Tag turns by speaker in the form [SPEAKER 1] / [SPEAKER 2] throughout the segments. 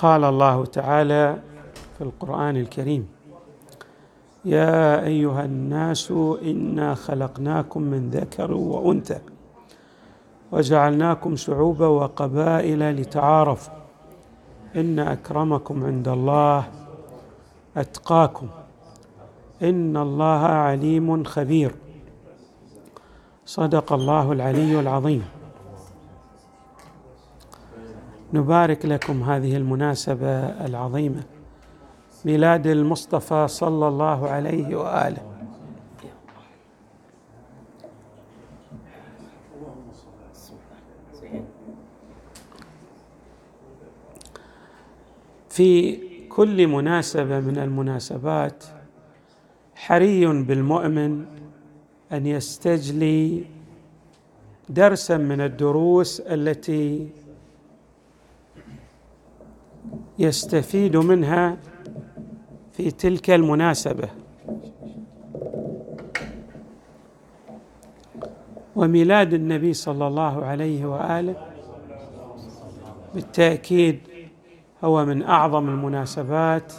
[SPEAKER 1] قال الله تعالى في القران الكريم يا ايها الناس انا خلقناكم من ذكر وانثى وجعلناكم شعوبا وقبائل لتعارفوا ان اكرمكم عند الله اتقاكم ان الله عليم خبير صدق الله العلي العظيم نبارك لكم هذه المناسبة العظيمة ميلاد المصطفى صلى الله عليه واله في كل مناسبه من المناسبات حري بالمؤمن ان يستجلي درسا من الدروس التي يستفيد منها في تلك المناسبه وميلاد النبي صلى الله عليه واله بالتاكيد هو من اعظم المناسبات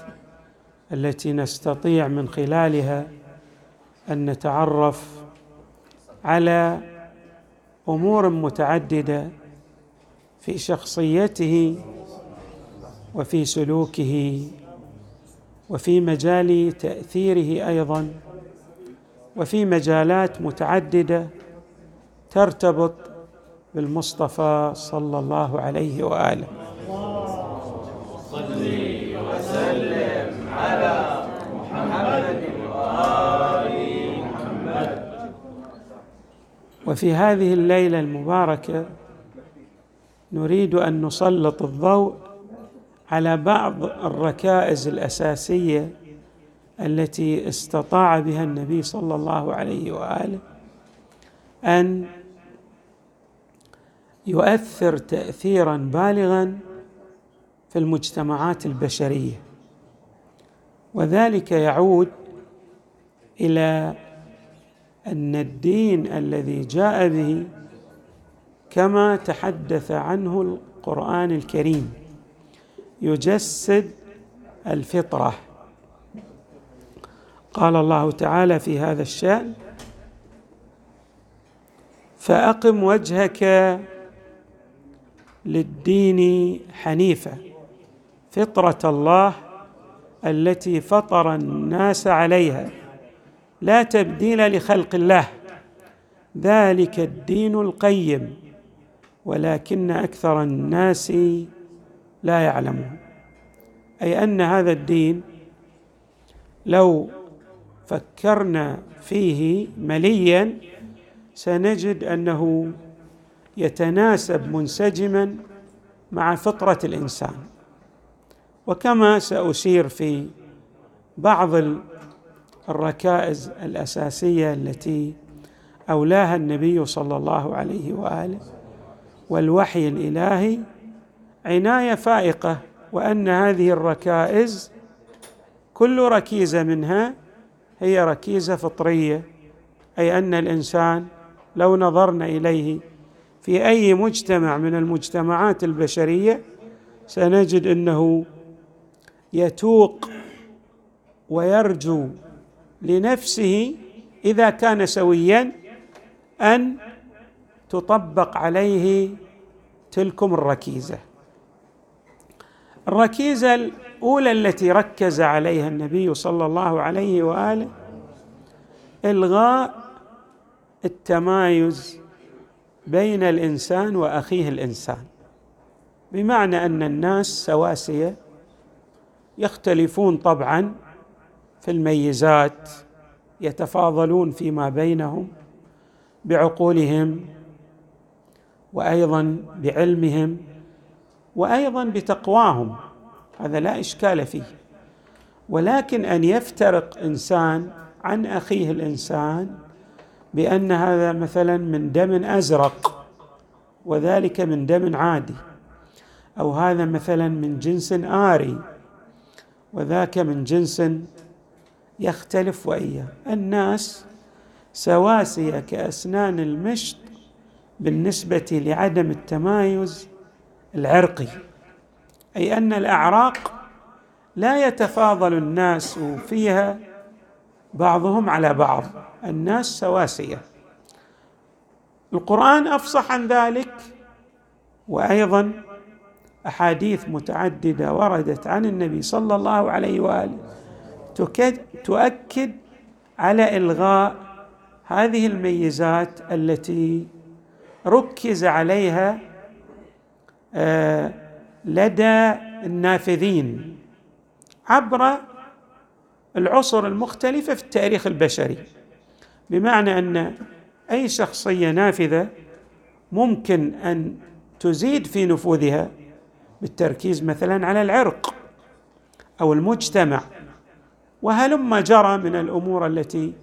[SPEAKER 1] التي نستطيع من خلالها ان نتعرف على امور متعدده في شخصيته وفي سلوكه وفي مجال تاثيره ايضا وفي مجالات متعدده ترتبط بالمصطفى صلى الله عليه واله صل وسلم على محمد وال محمد وفي هذه الليله المباركه نريد ان نسلط الضوء على بعض الركائز الاساسيه التي استطاع بها النبي صلى الله عليه واله ان يؤثر تاثيرا بالغا في المجتمعات البشريه وذلك يعود الى ان الدين الذي جاء به كما تحدث عنه القران الكريم يجسد الفطره قال الله تعالى في هذا الشان فاقم وجهك للدين حنيفة فطره الله التي فطر الناس عليها لا تبديل لخلق الله ذلك الدين القيم ولكن اكثر الناس لا يعلمون اي ان هذا الدين لو فكرنا فيه مليا سنجد انه يتناسب منسجما مع فطره الانسان وكما ساسير في بعض الركائز الاساسيه التي اولاها النبي صلى الله عليه واله والوحي الالهي عنايه فائقه وان هذه الركائز كل ركيزه منها هي ركيزه فطريه اي ان الانسان لو نظرنا اليه في اي مجتمع من المجتمعات البشريه سنجد انه يتوق ويرجو لنفسه اذا كان سويا ان تطبق عليه تلكم الركيزه الركيزه الاولى التي ركز عليها النبي صلى الله عليه واله الغاء التمايز بين الانسان واخيه الانسان بمعنى ان الناس سواسيه يختلفون طبعا في الميزات يتفاضلون فيما بينهم بعقولهم وايضا بعلمهم وايضا بتقواهم هذا لا اشكال فيه ولكن ان يفترق انسان عن اخيه الانسان بان هذا مثلا من دم ازرق وذلك من دم عادي او هذا مثلا من جنس اري وذاك من جنس يختلف واياه الناس سواسيه كاسنان المشط بالنسبه لعدم التمايز العرقي اي ان الاعراق لا يتفاضل الناس فيها بعضهم على بعض الناس سواسيه القران افصح عن ذلك وايضا احاديث متعدده وردت عن النبي صلى الله عليه واله تؤكد على الغاء هذه الميزات التي ركز عليها آه، لدى النافذين عبر العصر المختلفة في التاريخ البشري بمعنى أن أي شخصية نافذة ممكن أن تزيد في نفوذها بالتركيز مثلا على العرق أو المجتمع وهلما جرى من الأمور التي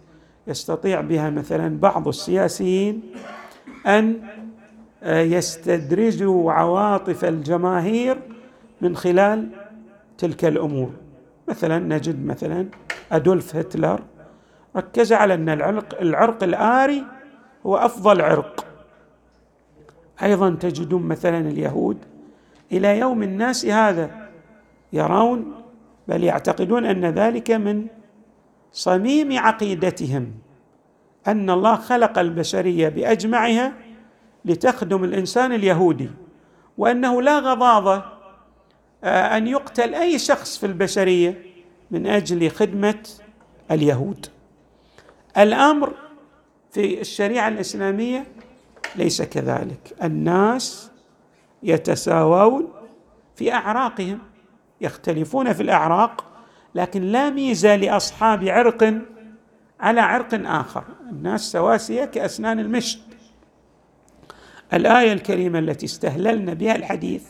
[SPEAKER 1] يستطيع بها مثلا بعض السياسيين أن يستدرجوا عواطف الجماهير من خلال تلك الامور مثلا نجد مثلا ادولف هتلر ركز على ان العرق العرق الاري هو افضل عرق ايضا تجدون مثلا اليهود الى يوم الناس هذا يرون بل يعتقدون ان ذلك من صميم عقيدتهم ان الله خلق البشريه باجمعها لتخدم الانسان اليهودي وانه لا غضاضه آه، ان يقتل اي شخص في البشريه من اجل خدمه اليهود الامر في الشريعه الاسلاميه ليس كذلك الناس يتساوون في اعراقهم يختلفون في الاعراق لكن لا ميزه لاصحاب عرق على عرق اخر الناس سواسيه كاسنان المشط الايه الكريمه التي استهللنا بها الحديث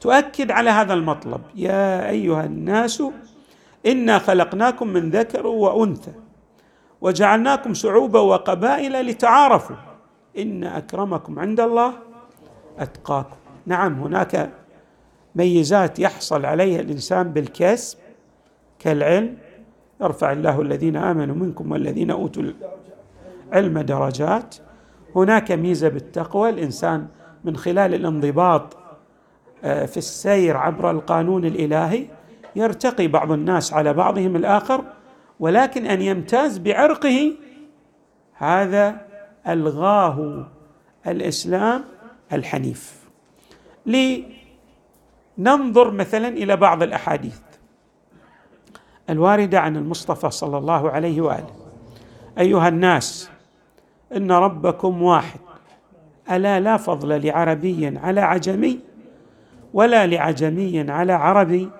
[SPEAKER 1] تؤكد على هذا المطلب يا ايها الناس انا خلقناكم من ذكر وانثى وجعلناكم شعوبا وقبائل لتعارفوا ان اكرمكم عند الله اتقاكم نعم هناك ميزات يحصل عليها الانسان بالكسب كالعلم يرفع الله الذين امنوا منكم والذين اوتوا العلم درجات هناك ميزه بالتقوى الانسان من خلال الانضباط آه، في السير عبر القانون الالهي يرتقي بعض الناس على بعضهم الاخر ولكن ان يمتاز بعرقه هذا الغاه الاسلام الحنيف لننظر مثلا الى بعض الاحاديث الوارده عن المصطفى صلى الله عليه واله ايها الناس ان ربكم واحد الا لا فضل لعربي على عجمي ولا لعجمي على عربي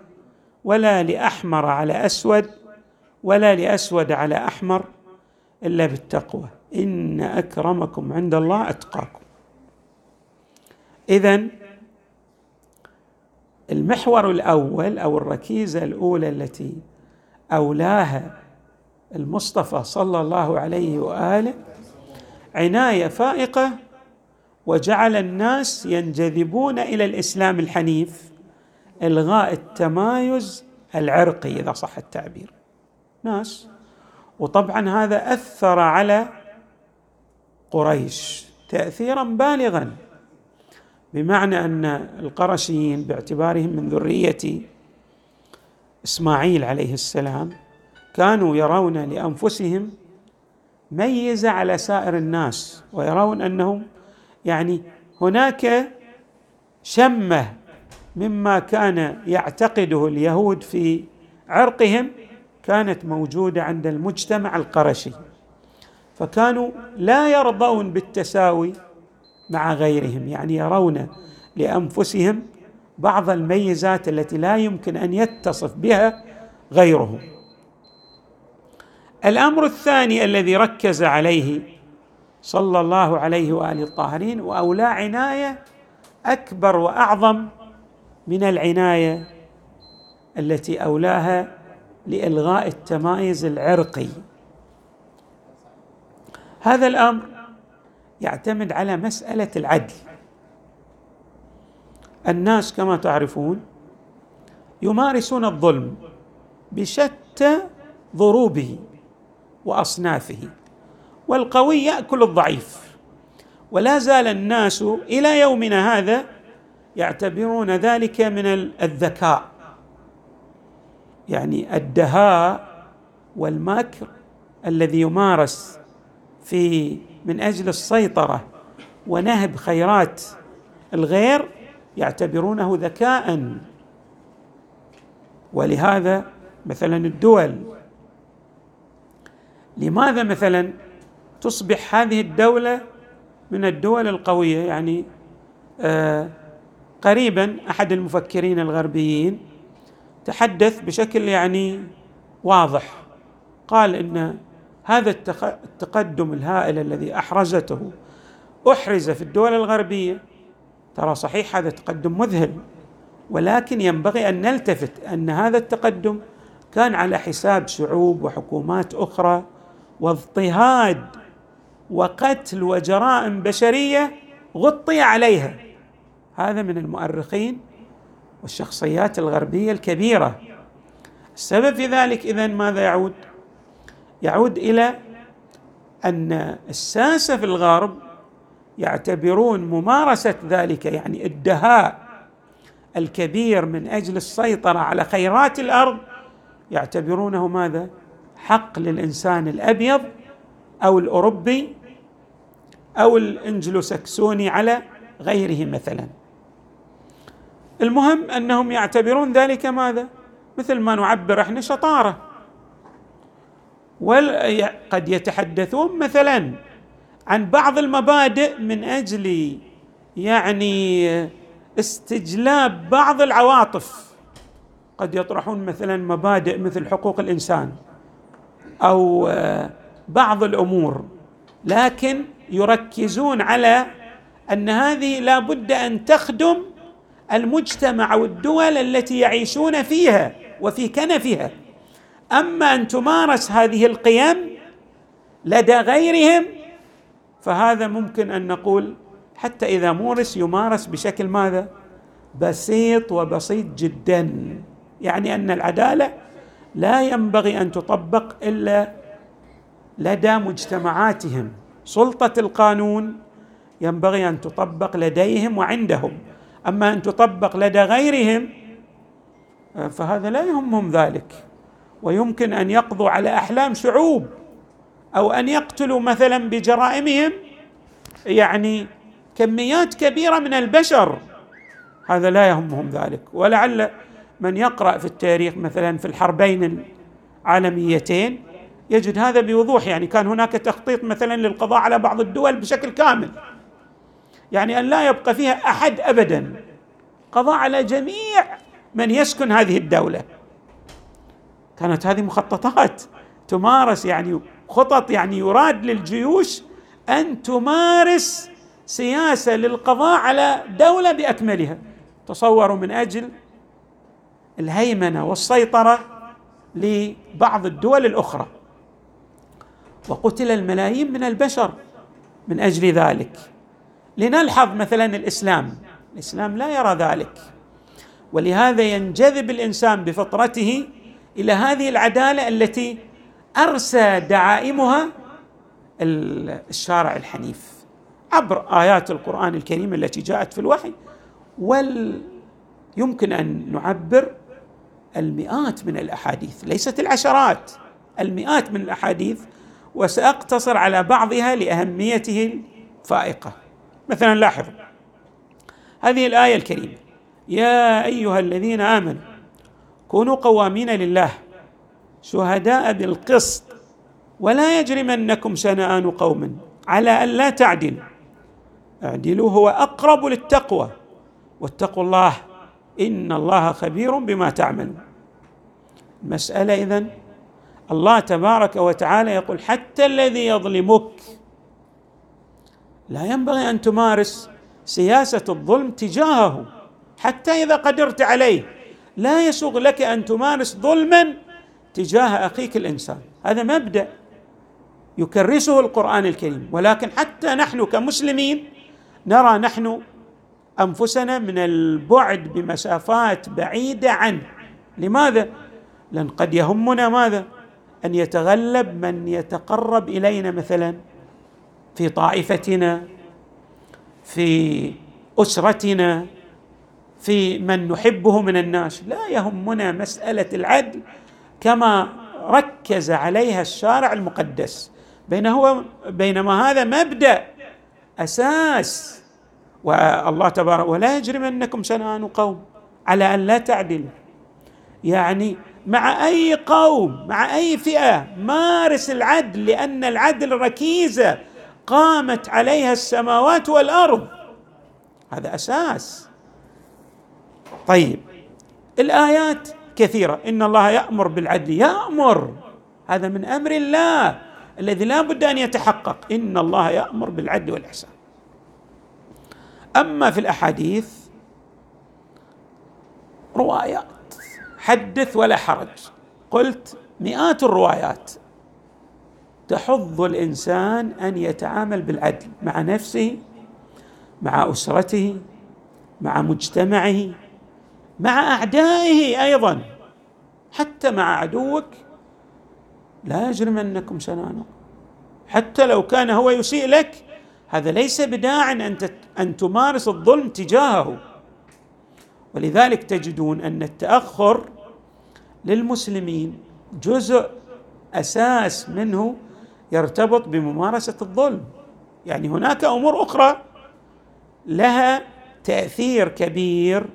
[SPEAKER 1] ولا لاحمر على اسود ولا لاسود على احمر الا بالتقوى ان اكرمكم عند الله اتقاكم اذا المحور الاول او الركيزه الاولى التي اولاها المصطفى صلى الله عليه واله عنايه فائقه وجعل الناس ينجذبون الى الاسلام الحنيف الغاء التمايز العرقي اذا صح التعبير ناس وطبعا هذا اثر على قريش تاثيرا بالغا بمعنى ان القرشيين باعتبارهم من ذريه اسماعيل عليه السلام كانوا يرون لانفسهم ميزه على سائر الناس ويرون انهم يعني هناك شمه مما كان يعتقده اليهود في عرقهم كانت موجوده عند المجتمع القرشي فكانوا لا يرضون بالتساوي مع غيرهم يعني يرون لانفسهم بعض الميزات التي لا يمكن ان يتصف بها غيرهم الامر الثاني الذي ركز عليه صلى الله عليه واله الطاهرين واولى عنايه اكبر واعظم من العنايه التي اولاها لالغاء التمايز العرقي هذا الامر يعتمد على مساله العدل الناس كما تعرفون يمارسون الظلم بشتى ضروبه واصنافه والقوي ياكل الضعيف ولا زال الناس الى يومنا هذا يعتبرون ذلك من الذكاء يعني الدهاء والمكر الذي يمارس في من اجل السيطره ونهب خيرات الغير يعتبرونه ذكاء ولهذا مثلا الدول لماذا مثلا تصبح هذه الدولة من الدول القوية يعني آه قريبا أحد المفكرين الغربيين تحدث بشكل يعني واضح قال إن هذا التقدم الهائل الذي أحرزته أحرز في الدول الغربية ترى صحيح هذا تقدم مذهل ولكن ينبغي أن نلتفت أن هذا التقدم كان على حساب شعوب وحكومات أخرى واضطهاد وقتل وجرائم بشريه غطي عليها هذا من المؤرخين والشخصيات الغربيه الكبيره السبب في ذلك اذا ماذا يعود؟ يعود الى ان الساسه في الغرب يعتبرون ممارسه ذلك يعني الدهاء الكبير من اجل السيطره على خيرات الارض يعتبرونه ماذا؟ حق للانسان الابيض او الاوروبي او الانجلوسكسوني على غيره مثلا المهم انهم يعتبرون ذلك ماذا مثل ما نعبر احنا شطاره وقد يتحدثون مثلا عن بعض المبادئ من اجل يعني استجلاب بعض العواطف قد يطرحون مثلا مبادئ مثل حقوق الانسان او آه، بعض الامور لكن يركزون على ان هذه لا بد ان تخدم المجتمع والدول التي يعيشون فيها وفي كنفها اما ان تمارس هذه القيم لدى غيرهم فهذا ممكن ان نقول حتى اذا مورس يمارس بشكل ماذا بسيط وبسيط جدا يعني ان العداله لا ينبغي ان تطبق الا لدى مجتمعاتهم سلطه القانون ينبغي ان تطبق لديهم وعندهم اما ان تطبق لدى غيرهم آه، فهذا لا يهمهم ذلك ويمكن ان يقضوا على احلام شعوب او ان يقتلوا مثلا بجرائمهم يعني كميات كبيره من البشر هذا لا يهمهم ذلك ولعل من يقرا في التاريخ مثلا في الحربين العالميتين يجد هذا بوضوح يعني كان هناك تخطيط مثلا للقضاء على بعض الدول بشكل كامل يعني ان لا يبقى فيها احد ابدا قضاء على جميع من يسكن هذه الدوله كانت هذه مخططات تمارس يعني خطط يعني يراد للجيوش ان تمارس سياسه للقضاء على دوله باكملها تصوروا من اجل الهيمنه والسيطره لبعض الدول الاخرى وقتل الملايين من البشر من اجل ذلك لنلحظ مثلا الاسلام الاسلام لا يرى ذلك ولهذا ينجذب الانسان بفطرته الى هذه العداله التي ارسى دعائمها الشارع الحنيف عبر ايات القران الكريم التي جاءت في الوحي ويمكن ان نعبر المئات من الاحاديث ليست العشرات المئات من الاحاديث وساقتصر على بعضها لاهميته الفائقه مثلا لاحظوا هذه الايه الكريمه يا ايها الذين امنوا كونوا قوامين لله شهداء بالقسط ولا يجرمنكم شنآن قوم على ألا تعدلوا اعدلوا هو أقرب للتقوى واتقوا الله ان الله خبير بما تعملون المساله اذن الله تبارك وتعالى يقول حتى الذي يظلمك لا ينبغي ان تمارس سياسه الظلم تجاهه حتى اذا قدرت عليه لا يسوغ لك ان تمارس ظلما تجاه اخيك الانسان هذا مبدا يكرسه القران الكريم ولكن حتى نحن كمسلمين نرى نحن انفسنا من البعد بمسافات بعيده عنه لماذا لان قد يهمنا ماذا ان يتغلب من يتقرب الينا مثلا في طائفتنا في اسرتنا في من نحبه من الناس لا يهمنا مساله العدل كما ركز عليها الشارع المقدس بينما هو بينما هذا مبدا اساس والله تبارك ولا يجرمنكم شنآن قوم على أن لا تعدلوا يعني مع أي قوم مع أي فئة مارس العدل لأن العدل ركيزة قامت عليها السماوات والأرض هذا أساس طيب الآيات كثيرة إن الله يأمر بالعدل يأمر هذا من أمر الله الذي لا بد أن يتحقق إن الله يأمر بالعدل والإحسان اما في الاحاديث روايات حدث ولا حرج قلت مئات الروايات تحض الانسان ان يتعامل بالعدل مع نفسه مع اسرته مع مجتمعه مع اعدائه ايضا حتى مع عدوك لا يجرمنكم شنانه حتى لو كان هو يسيء لك هذا ليس بداع ان ان تمارس الظلم تجاهه ولذلك تجدون ان التاخر للمسلمين جزء اساس منه يرتبط بممارسه الظلم يعني هناك امور اخرى لها تاثير كبير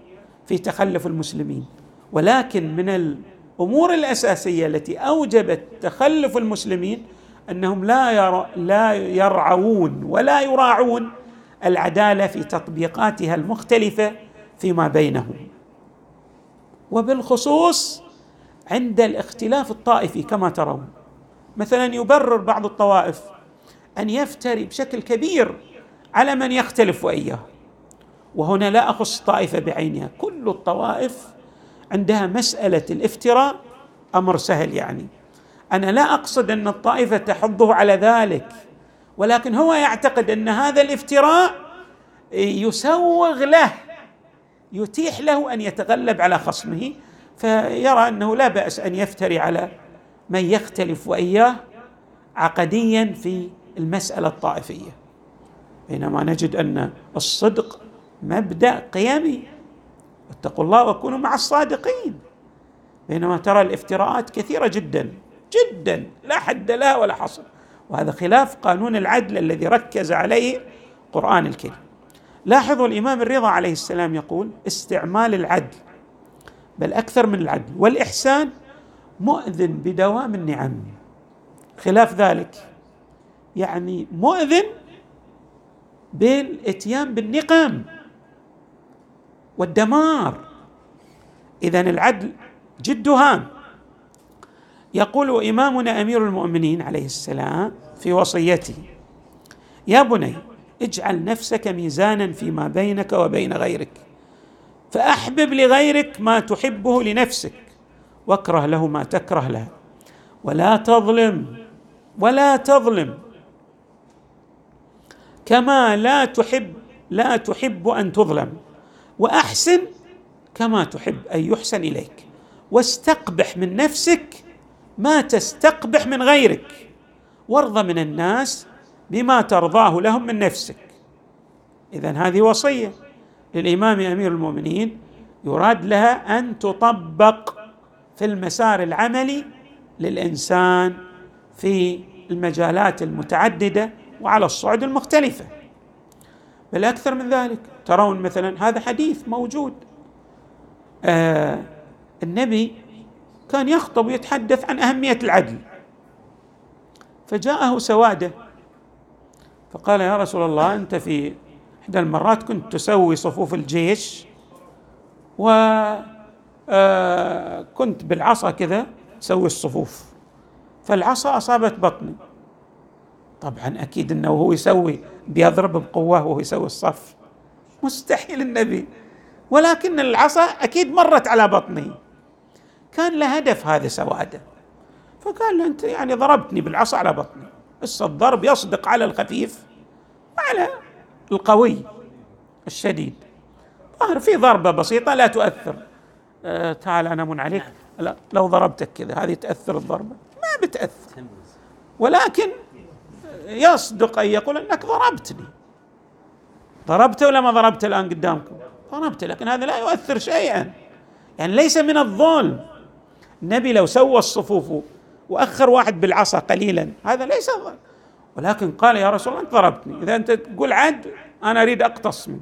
[SPEAKER 1] في تخلف المسلمين ولكن من الامور الاساسيه التي اوجبت تخلف المسلمين انهم لا ير... لا يرعون ولا يراعون العداله في تطبيقاتها المختلفه فيما بينهم وبالخصوص عند الاختلاف الطائفي كما ترون مثلا يبرر بعض الطوائف ان يفتري بشكل كبير على من يختلف واياه وهنا لا اخص طائفه بعينها كل الطوائف عندها مساله الافتراء امر سهل يعني انا لا اقصد ان الطائفه تحضه على ذلك ولكن هو يعتقد ان هذا الافتراء يسوغ له يتيح له ان يتغلب على خصمه فيرى انه لا باس ان يفتري على من يختلف واياه عقديا في المساله الطائفيه بينما نجد ان الصدق مبدا قيمي اتقوا الله وكونوا مع الصادقين بينما ترى الافتراءات كثيره جدا جدا لا حد لها ولا حصر وهذا خلاف قانون العدل الذي ركز عليه القرآن الكريم لاحظوا الإمام الرضا عليه السلام يقول استعمال العدل بل أكثر من العدل والإحسان مؤذن بدوام النعم خلاف ذلك يعني مؤذن بالاتيان بالنقم والدمار اذا العدل جد هام يقول إمامنا أمير المؤمنين عليه السلام في وصيته يا بني اجعل نفسك ميزانا فيما بينك وبين غيرك فأحبب لغيرك ما تحبه لنفسك واكره له ما تكره له ولا تظلم ولا تظلم كما لا تحب لا تحب ان تظلم واحسن كما تحب ان يحسن اليك واستقبح من نفسك ما تستقبح من غيرك وارضى من الناس بما ترضاه لهم من نفسك اذا هذه وصيه للامام امير المؤمنين يراد لها ان تطبق في المسار العملي للانسان في المجالات المتعدده وعلى الصعد المختلفه بل اكثر من ذلك ترون مثلا هذا حديث موجود آه النبي كان يخطب ويتحدث عن أهمية العدل فجاءه سواده فقال يا رسول الله أنت في إحدى المرات كنت تسوي صفوف الجيش وكنت آه، بالعصا كذا تسوي الصفوف فالعصا أصابت بطني طبعا أكيد أنه هو يسوي بيضرب بقوة وهو يسوي الصف مستحيل النبي ولكن العصا أكيد مرت على بطني كان له هدف هذا سواده فقال له انت يعني ضربتني بالعصا على بطني بس الضرب يصدق على الخفيف وعلى القوي الشديد ظهر في ضربة بسيطة لا تؤثر آه تعال من عليك لا لو ضربتك كذا هذه تأثر الضربة ما بتأثر ولكن يصدق أن يقول أنك ضربتني ضربته ولا ما ضربته الآن قدامكم ضربته لكن هذا لا يؤثر شيئا يعني ليس من الظلم النبي لو سوى الصفوف واخر واحد بالعصا قليلا هذا ليس ولكن قال يا رسول الله انت ضربتني اذا انت تقول عد انا اريد اقتص منك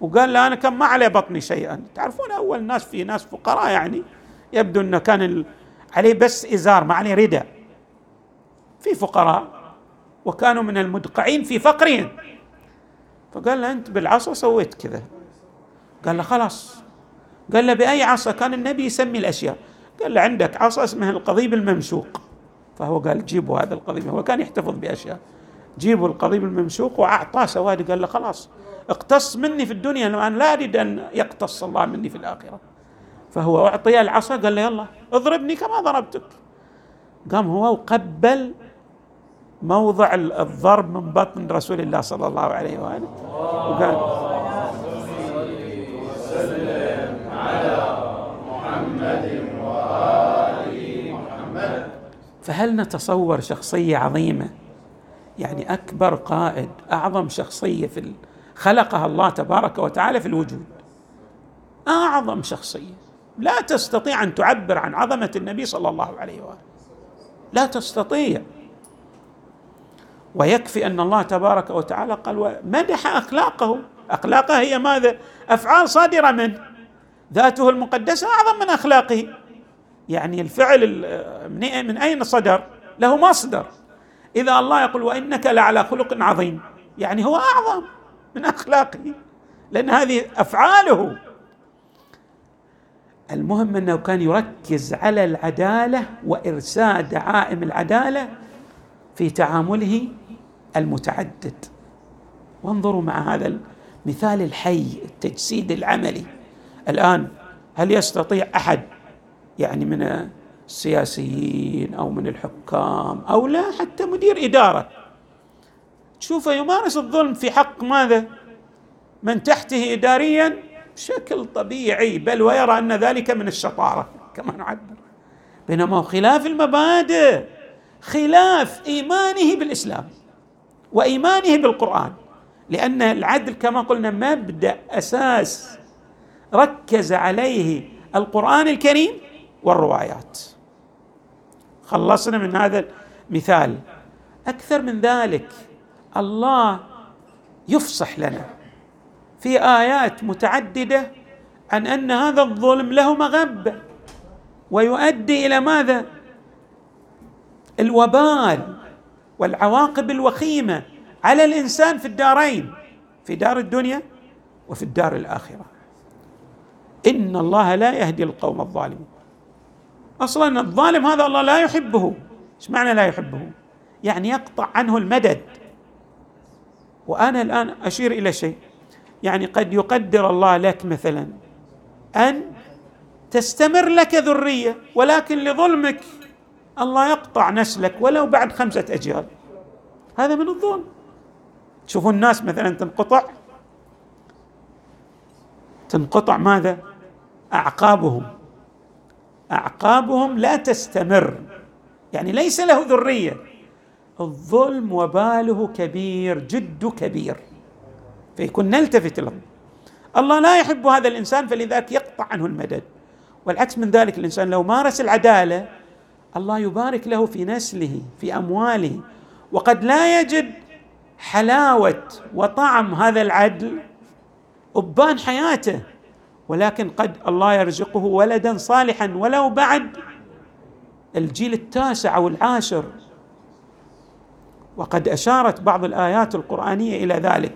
[SPEAKER 1] وقال لا انا كان ما على بطني شيئا تعرفون اول ناس في ناس فقراء يعني يبدو انه كان عليه بس ازار ما عليه رداء في فقراء وكانوا من المدقعين في فقرهم فقال له انت بالعصا سويت كذا قال له خلاص قال له باي عصا كان النبي يسمي الاشياء قال له عندك عصا اسمها القضيب الممسوق فهو قال جيبوا هذا القضيب هو كان يحتفظ بأشياء جيبوا القضيب الممسوق وأعطاه سواد قال له خلاص اقتص مني في الدنيا الآن لا أريد أن يقتص الله مني في الآخرة فهو أعطي العصا قال له يلا اضربني كما ضربتك قام هو وقبل موضع الضرب من بطن رسول الله صلى الله عليه وآله وقال فهل نتصور شخصيه عظيمه يعني اكبر قائد اعظم شخصيه في خلقها الله تبارك وتعالى في الوجود اعظم شخصيه لا تستطيع ان تعبر عن عظمه النبي صلى الله عليه واله لا تستطيع ويكفي ان الله تبارك وتعالى قال ومدح اخلاقه اخلاقه هي ماذا افعال صادره من ذاته المقدسه اعظم من اخلاقه يعني الفعل من اين صدر؟ له مصدر اذا الله يقول وانك لعلى خلق عظيم يعني هو اعظم من اخلاقه لان هذه افعاله المهم انه كان يركز على العداله وارساء دعائم العداله في تعامله المتعدد وانظروا مع هذا المثال الحي التجسيد العملي الان هل يستطيع احد يعني من السياسيين او من الحكام او لا حتى مدير اداره تشوفه يمارس الظلم في حق ماذا؟ من تحته اداريا بشكل طبيعي بل ويرى ان ذلك من الشطاره كما نعبر بينما هو خلاف المبادئ خلاف ايمانه بالاسلام وايمانه بالقران لان العدل كما قلنا مبدا اساس ركز عليه القران الكريم والروايات خلصنا من هذا المثال اكثر من ذلك الله يفصح لنا في ايات متعدده عن ان هذا الظلم له مغبه ويؤدي الى ماذا الوبال والعواقب الوخيمه على الانسان في الدارين في دار الدنيا وفي الدار الاخره ان الله لا يهدي القوم الظالمين اصلا الظالم هذا الله لا يحبه ايش معنى لا يحبه يعني يقطع عنه المدد وانا الان اشير الى شيء يعني قد يقدر الله لك مثلا ان تستمر لك ذريه ولكن لظلمك الله يقطع نسلك ولو بعد خمسه اجيال هذا من الظلم تشوفون الناس مثلا تنقطع تنقطع ماذا اعقابهم اعقابهم لا تستمر يعني ليس له ذريه الظلم وباله كبير جد كبير فيكون نلتفت له الله لا يحب هذا الانسان فلذلك يقطع عنه المدد والعكس من ذلك الانسان لو مارس العداله الله يبارك له في نسله في امواله وقد لا يجد حلاوه وطعم هذا العدل ابان حياته ولكن قد الله يرزقه ولدا صالحا ولو بعد الجيل التاسع او العاشر وقد اشارت بعض الايات القرانيه الى ذلك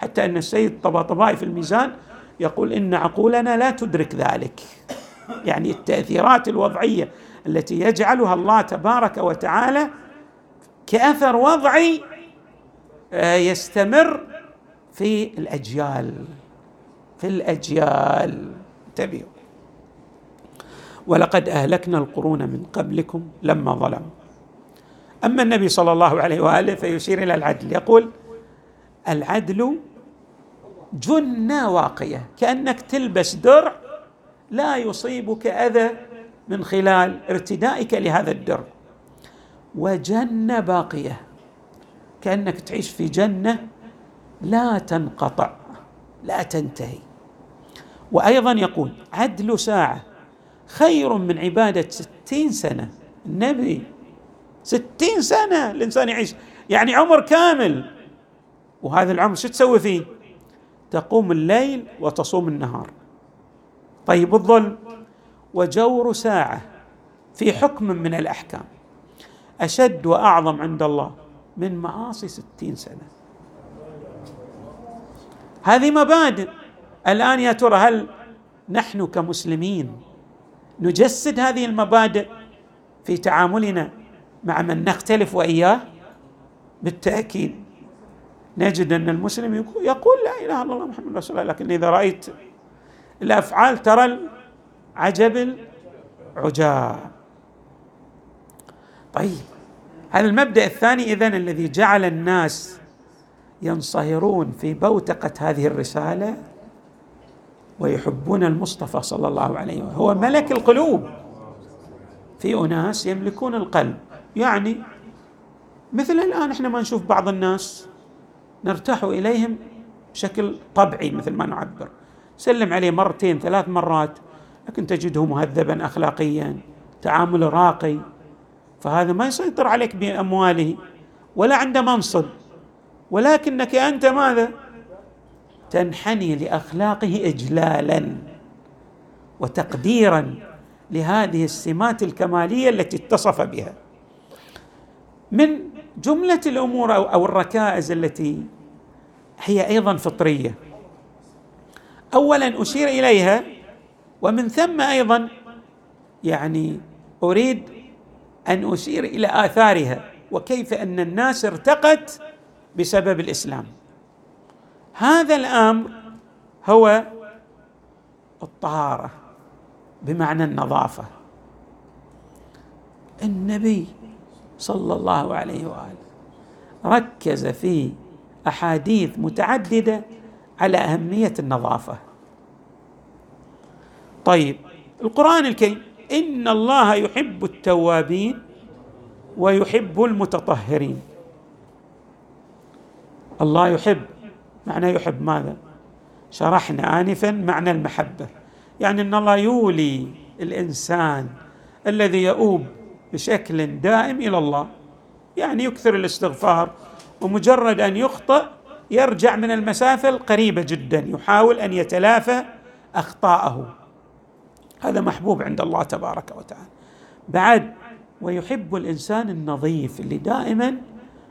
[SPEAKER 1] حتى ان السيد الطباطبائي في الميزان يقول ان عقولنا لا تدرك ذلك يعني التاثيرات الوضعيه التي يجعلها الله تبارك وتعالى كاثر وضعي آه، يستمر في الاجيال في الاجيال انتبهوا ولقد اهلكنا القرون من قبلكم لما ظلموا اما النبي صلى الله عليه واله فيشير الى العدل يقول العدل جنه واقيه كانك تلبس درع لا يصيبك اذى من خلال ارتدائك لهذا الدرع وجنه باقيه كانك تعيش في جنه لا تنقطع لا تنتهي وأيضا يقول عدل ساعة خير من عبادة ستين سنة النبي ستين سنة الإنسان يعيش يعني عمر كامل وهذا العمر شو تسوي فيه تقوم الليل وتصوم النهار طيب الظلم وجور ساعة في حكم من الأحكام أشد وأعظم عند الله من معاصي ستين سنة هذه مبادئ الان يا ترى هل نحن كمسلمين نجسد هذه المبادئ في تعاملنا مع من نختلف واياه بالتاكيد نجد ان المسلم يقول لا اله الا الله محمد رسول الله لكن اذا رايت الافعال ترى العجب العجاب طيب هذا المبدا الثاني اذن الذي جعل الناس ينصهرون في بوتقه هذه الرساله ويحبون المصطفى صلى الله عليه وسلم هو ملك القلوب في أناس يملكون القلب يعني مثل الآن احنا ما نشوف بعض الناس نرتاح إليهم بشكل طبعي مثل ما نعبر سلم عليه مرتين ثلاث مرات لكن تجده مهذبا أخلاقيا تعامل راقي فهذا ما يسيطر عليك بأمواله ولا عنده منصب ولكنك أنت ماذا تنحني لاخلاقه اجلالا وتقديرا لهذه السمات الكماليه التي اتصف بها من جمله الامور او الركائز التي هي ايضا فطريه اولا اشير اليها ومن ثم ايضا يعني اريد ان اشير الى اثارها وكيف ان الناس ارتقت بسبب الاسلام هذا الامر هو الطهاره بمعنى النظافه النبي صلى الله عليه واله ركز في احاديث متعدده على اهميه النظافه طيب القران الكريم ان الله يحب التوابين ويحب المتطهرين الله يحب معنى يحب ماذا شرحنا آنفا معنى المحبة يعني أن الله يولي الإنسان الذي يؤوب بشكل دائم إلى الله يعني يكثر الاستغفار ومجرد أن يخطئ يرجع من المسافة القريبة جدا يحاول أن يتلافى أخطاءه هذا محبوب عند الله تبارك وتعالى بعد ويحب الإنسان النظيف اللي دائما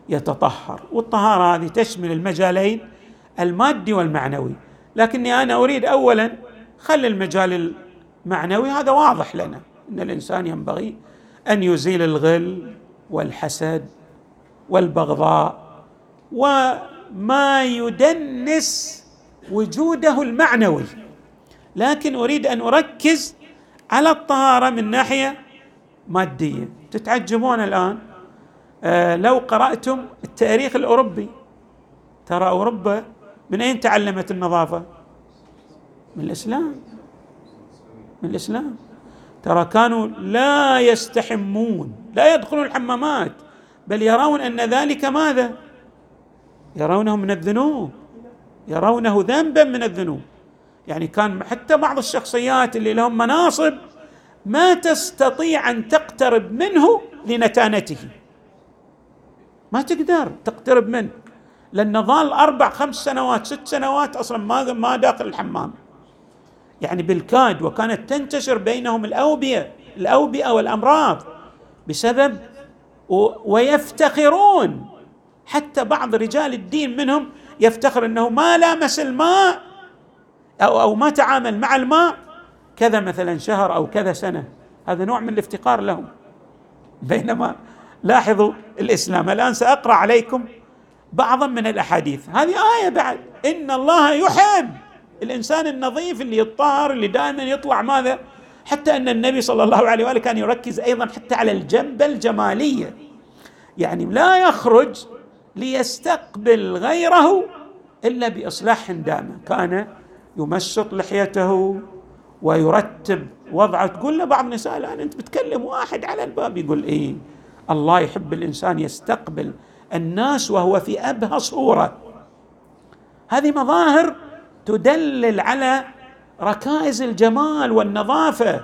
[SPEAKER 1] يتطهر والطهارة هذه تشمل المجالين المادي والمعنوي لكني انا اريد اولا خل المجال المعنوي هذا واضح لنا ان الانسان ينبغي ان يزيل الغل والحسد والبغضاء وما يدنس وجوده المعنوي لكن اريد ان اركز على الطهاره من ناحيه ماديه تتعجبون الان آه لو قراتم التاريخ الاوروبي ترى اوروبا من اين تعلمت النظافه؟ من الاسلام من الاسلام ترى كانوا لا يستحمون لا يدخلون الحمامات بل يرون ان ذلك ماذا؟ يرونه من الذنوب يرونه ذنبا من الذنوب يعني كان حتى بعض الشخصيات اللي لهم مناصب ما تستطيع ان تقترب منه لنتانته ما تقدر تقترب منه لأنه ظل أربع خمس سنوات ست سنوات أصلا ما ما داخل الحمام يعني بالكاد وكانت تنتشر بينهم الأوبئة الأوبئة والأمراض بسبب ويفتخرون حتى بعض رجال الدين منهم يفتخر أنه ما لامس الماء أو, أو ما تعامل مع الماء كذا مثلا شهر أو كذا سنة هذا نوع من الافتقار لهم بينما لاحظوا الإسلام الآن سأقرأ عليكم بعضا من الاحاديث هذه ايه بعد ان الله يحب الانسان النظيف اللي يطهر اللي دائما يطلع ماذا حتى ان النبي صلى الله عليه واله كان يركز ايضا حتى على الجنبه الجماليه يعني لا يخرج ليستقبل غيره الا باصلاح دائم كان يمشط لحيته ويرتب وضعه تقول له بعض النساء الان انت بتكلم واحد على الباب يقول ايه الله يحب الانسان يستقبل الناس وهو في ابهى صوره هذه مظاهر تدلل على ركائز الجمال والنظافه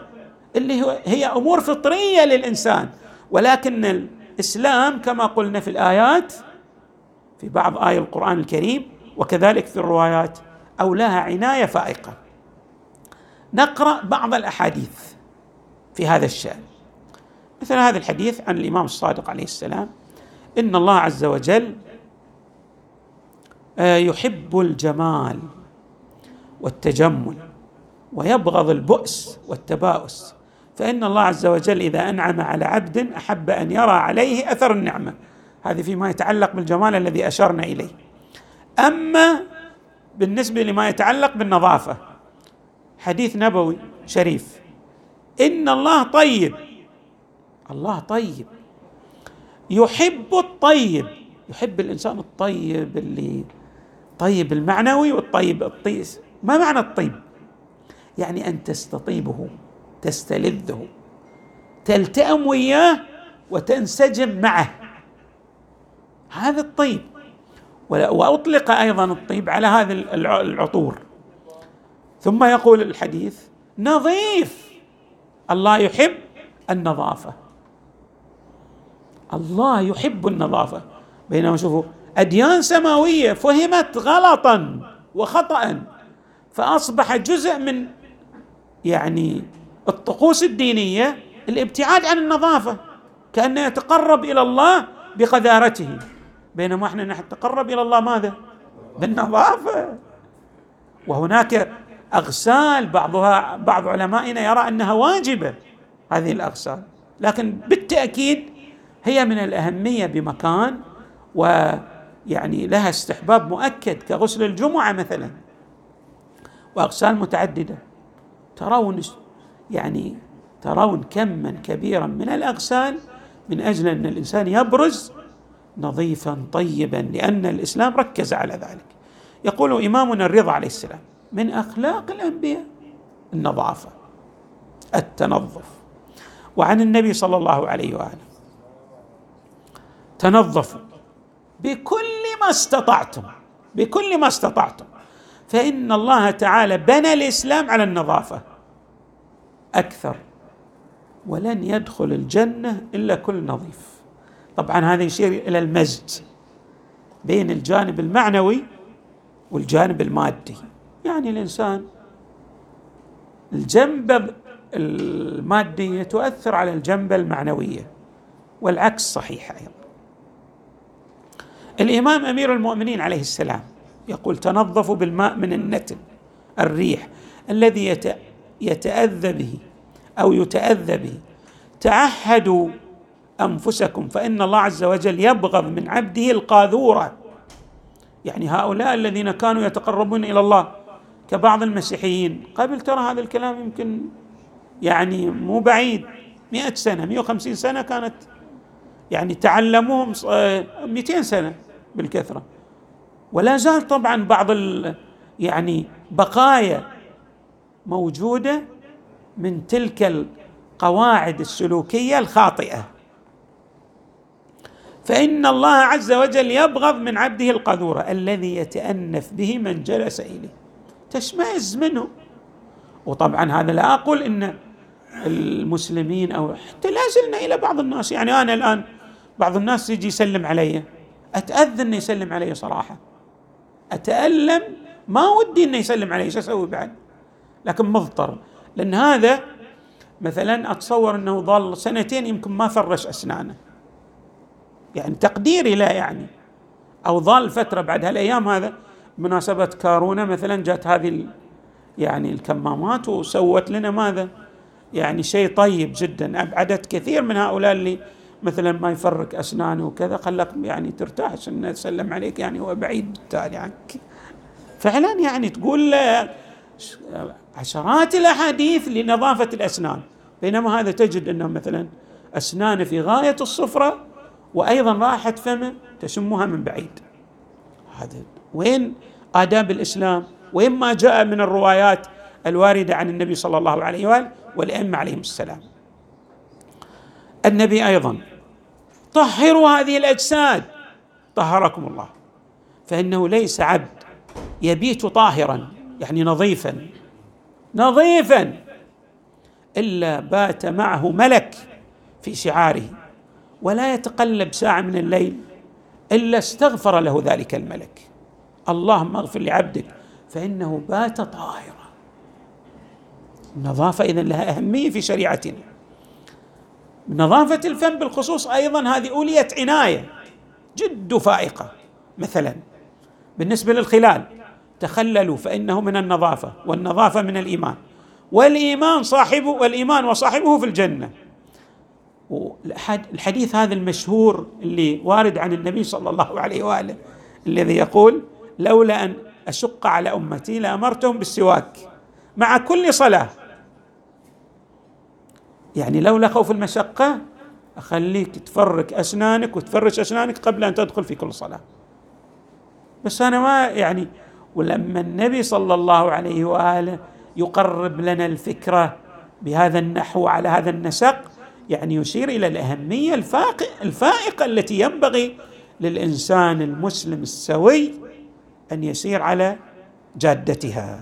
[SPEAKER 1] اللي هي امور فطريه للانسان ولكن الاسلام كما قلنا في الايات في بعض آي القرآن الكريم وكذلك في الروايات أو لها عناية فائقة نقرأ بعض الأحاديث في هذا الشأن مثل هذا الحديث عن الإمام الصادق عليه السلام ان الله عز وجل آه، يحب الجمال والتجمل ويبغض البؤس والتباؤس فان الله عز وجل اذا انعم على عبد احب ان يرى عليه اثر النعمه هذه فيما يتعلق بالجمال الذي اشرنا اليه اما بالنسبه لما يتعلق بالنظافه حديث نبوي شريف ان الله طيب الله طيب يحب الطيب يحب الانسان الطيب اللي طيب المعنوي والطيب الطيس ما معنى الطيب يعني ان تستطيبه تستلذه تلتئم وياه وتنسجم معه هذا الطيب واطلق ايضا الطيب على هذه العطور ثم يقول الحديث نظيف الله يحب النظافه الله يحب النظافه بينما شوفوا اديان سماويه فهمت غلطا وخطا فاصبح جزء من يعني الطقوس الدينيه الابتعاد عن النظافه كانه يتقرب الى الله بقذارته بينما احنا نتقرب الى الله ماذا؟ بالنظافه وهناك اغسال بعضها بعض علمائنا يرى انها واجبه هذه الاغسال لكن بالتاكيد هي من الاهميه بمكان ويعني لها استحباب مؤكد كغسل الجمعه مثلا واغسال متعدده ترون يعني ترون كما كبيرا من الاغسال من اجل ان الانسان يبرز نظيفا طيبا لان الاسلام ركز على ذلك يقول امامنا الرضا عليه السلام من اخلاق الانبياء النظافه التنظف وعن النبي صلى الله عليه واله تنظفوا بكل ما استطعتم بكل ما استطعتم فان الله تعالى بنى الاسلام على النظافه اكثر ولن يدخل الجنه الا كل نظيف طبعا هذا يشير الى المزج بين الجانب المعنوي والجانب المادي يعني الانسان الجنبه الماديه تؤثر على الجنبه المعنويه والعكس صحيح ايضا الامام امير المؤمنين عليه السلام يقول تنظفوا بالماء من النتن الريح الذي يتاذى به او يتاذى به تعهدوا انفسكم فان الله عز وجل يبغض من عبده القاذوره يعني هؤلاء الذين كانوا يتقربون الى الله كبعض المسيحيين قبل ترى هذا الكلام يمكن يعني مو بعيد مئة سنة 150 سنة كانت يعني تعلموهم 200 آه، سنه بالكثره ولا زال طبعا بعض ال يعني بقايا موجوده من تلك القواعد السلوكيه الخاطئه فان الله عز وجل يبغض من عبده القذوره الذي يتانف به من جلس اليه تشمئز منه وطبعا هذا لا اقول ان المسلمين او حتى لا زلنا الى بعض الناس يعني انا الان بعض الناس يجي يسلم علي اتاذى انه يسلم علي صراحه اتالم ما ودي انه يسلم علي شو اسوي بعد لكن مضطر لان هذا مثلا اتصور انه ظل سنتين يمكن ما فرش اسنانه يعني تقديري لا يعني او ظل فتره بعد هالايام هذا مناسبه كارونا مثلا جات هذه يعني الكمامات وسوت لنا ماذا؟ يعني شيء طيب جدا ابعدت كثير من هؤلاء اللي مثلا ما يفرك اسنانه وكذا خلك يعني ترتاح عشان سلم عليك يعني هو بعيد بالتالي عنك فعلا يعني تقول له عشرات الاحاديث لنظافه الاسنان بينما هذا تجد انه مثلا اسنانه في غايه الصفره وايضا راحه فمه تشمها من بعيد هذا وين آداب الإسلام وين ما جاء من الروايات الواردة عن النبي صلى الله عليه وآله والأئمة عليهم السلام النبي أيضا طهروا هذه الاجساد طهركم الله فانه ليس عبد يبيت طاهرا يعني نظيفا نظيفا الا بات معه ملك في شعاره ولا يتقلب ساعه من الليل الا استغفر له ذلك الملك اللهم اغفر لعبدك فانه بات طاهرا النظافه اذن لها اهميه في شريعتنا نظافة الفم بالخصوص أيضا هذه أوليت عناية جد فائقة مثلا بالنسبة للخلال تخللوا فإنه من النظافة والنظافة من الإيمان والإيمان صاحبه والإيمان وصاحبه في الجنة الحديث هذا المشهور اللي وارد عن النبي صلى الله عليه وآله الذي يقول لولا أن أشق على أمتي لأمرتهم بالسواك مع كل صلاة يعني لولا خوف المشقة أخليك تفرك أسنانك وتفرش أسنانك قبل أن تدخل في كل صلاة بس أنا ما يعني ولما النبي صلى الله عليه وآله يقرب لنا الفكرة بهذا النحو على هذا النسق يعني يشير إلى الأهمية الفائقة التي ينبغي للإنسان المسلم السوي أن يسير على جادتها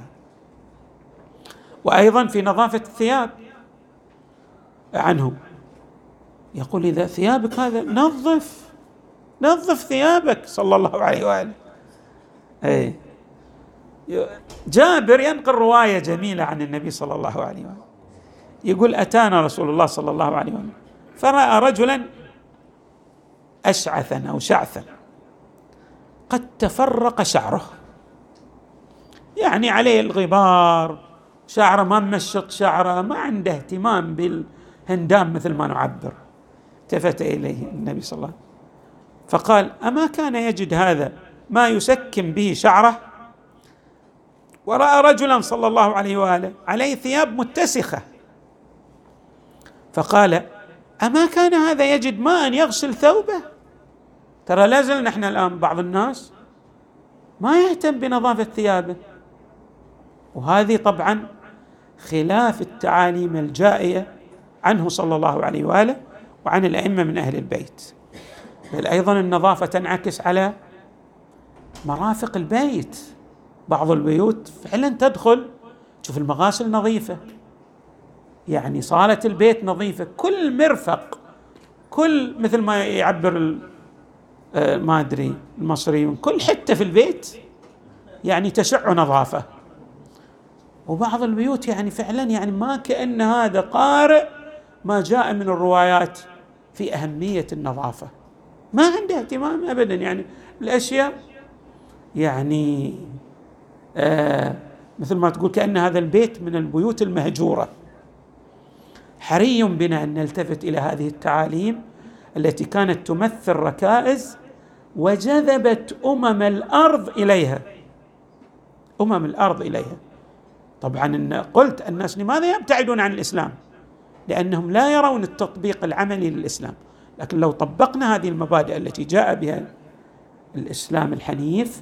[SPEAKER 1] وأيضا في نظافة الثياب عنهم يقول إذا ثيابك هذا نظف نظف ثيابك صلى الله عليه وآله أي جابر ينقل رواية جميلة عن النبي صلى الله عليه وآله يقول أتانا رسول الله صلى الله عليه وآله فرأى رجلا أشعثا أو شعثا قد تفرق شعره يعني عليه الغبار شعره ما مشط شعره ما عنده اهتمام بال هندام مثل ما نعبر التفت اليه النبي صلى الله عليه وسلم فقال اما كان يجد هذا ما يسكن به شعره وراى رجلا صلى الله عليه واله عليه ثياب متسخه فقال اما كان هذا يجد ماء يغسل ثوبه ترى لا زلنا احنا الان بعض الناس ما يهتم بنظافه ثيابه وهذه طبعا خلاف التعاليم الجائيه عنه صلى الله عليه واله وعن الائمه من اهل البيت بل ايضا النظافه تنعكس على مرافق البيت بعض البيوت فعلا تدخل تشوف المغاسل نظيفه يعني صاله البيت نظيفه كل مرفق كل مثل ما يعبر آه، ما ادري المصريون كل حته في البيت يعني تشع نظافه وبعض البيوت يعني فعلا يعني ما كأن هذا قارئ ما جاء من الروايات في اهميه النظافه ما عنده اهتمام ابدا يعني الاشياء يعني آه مثل ما تقول كان هذا البيت من البيوت المهجوره حري بنا ان نلتفت الى هذه التعاليم التي كانت تمثل ركائز وجذبت امم الارض اليها امم الارض اليها طبعا إن قلت الناس لماذا يبتعدون عن الاسلام لانهم لا يرون التطبيق العملي للاسلام لكن لو طبقنا هذه المبادئ التي جاء بها الاسلام الحنيف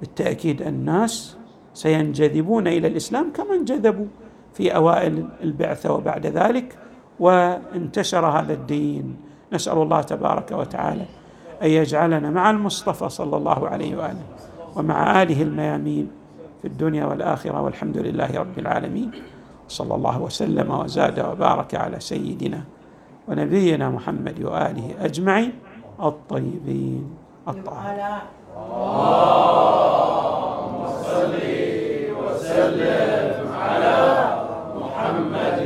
[SPEAKER 1] بالتاكيد الناس سينجذبون الى الاسلام كما انجذبوا في اوائل البعثه وبعد ذلك وانتشر هذا الدين نسال الله تبارك وتعالى ان يجعلنا مع المصطفى صلى الله عليه واله ومع اله الميامين في الدنيا والاخره والحمد لله رب العالمين صلى الله وسلم وزاد وبارك على سيدنا ونبينا محمد واله اجمعين الطيبين الطاهرين. اللهم صل وسلم على محمد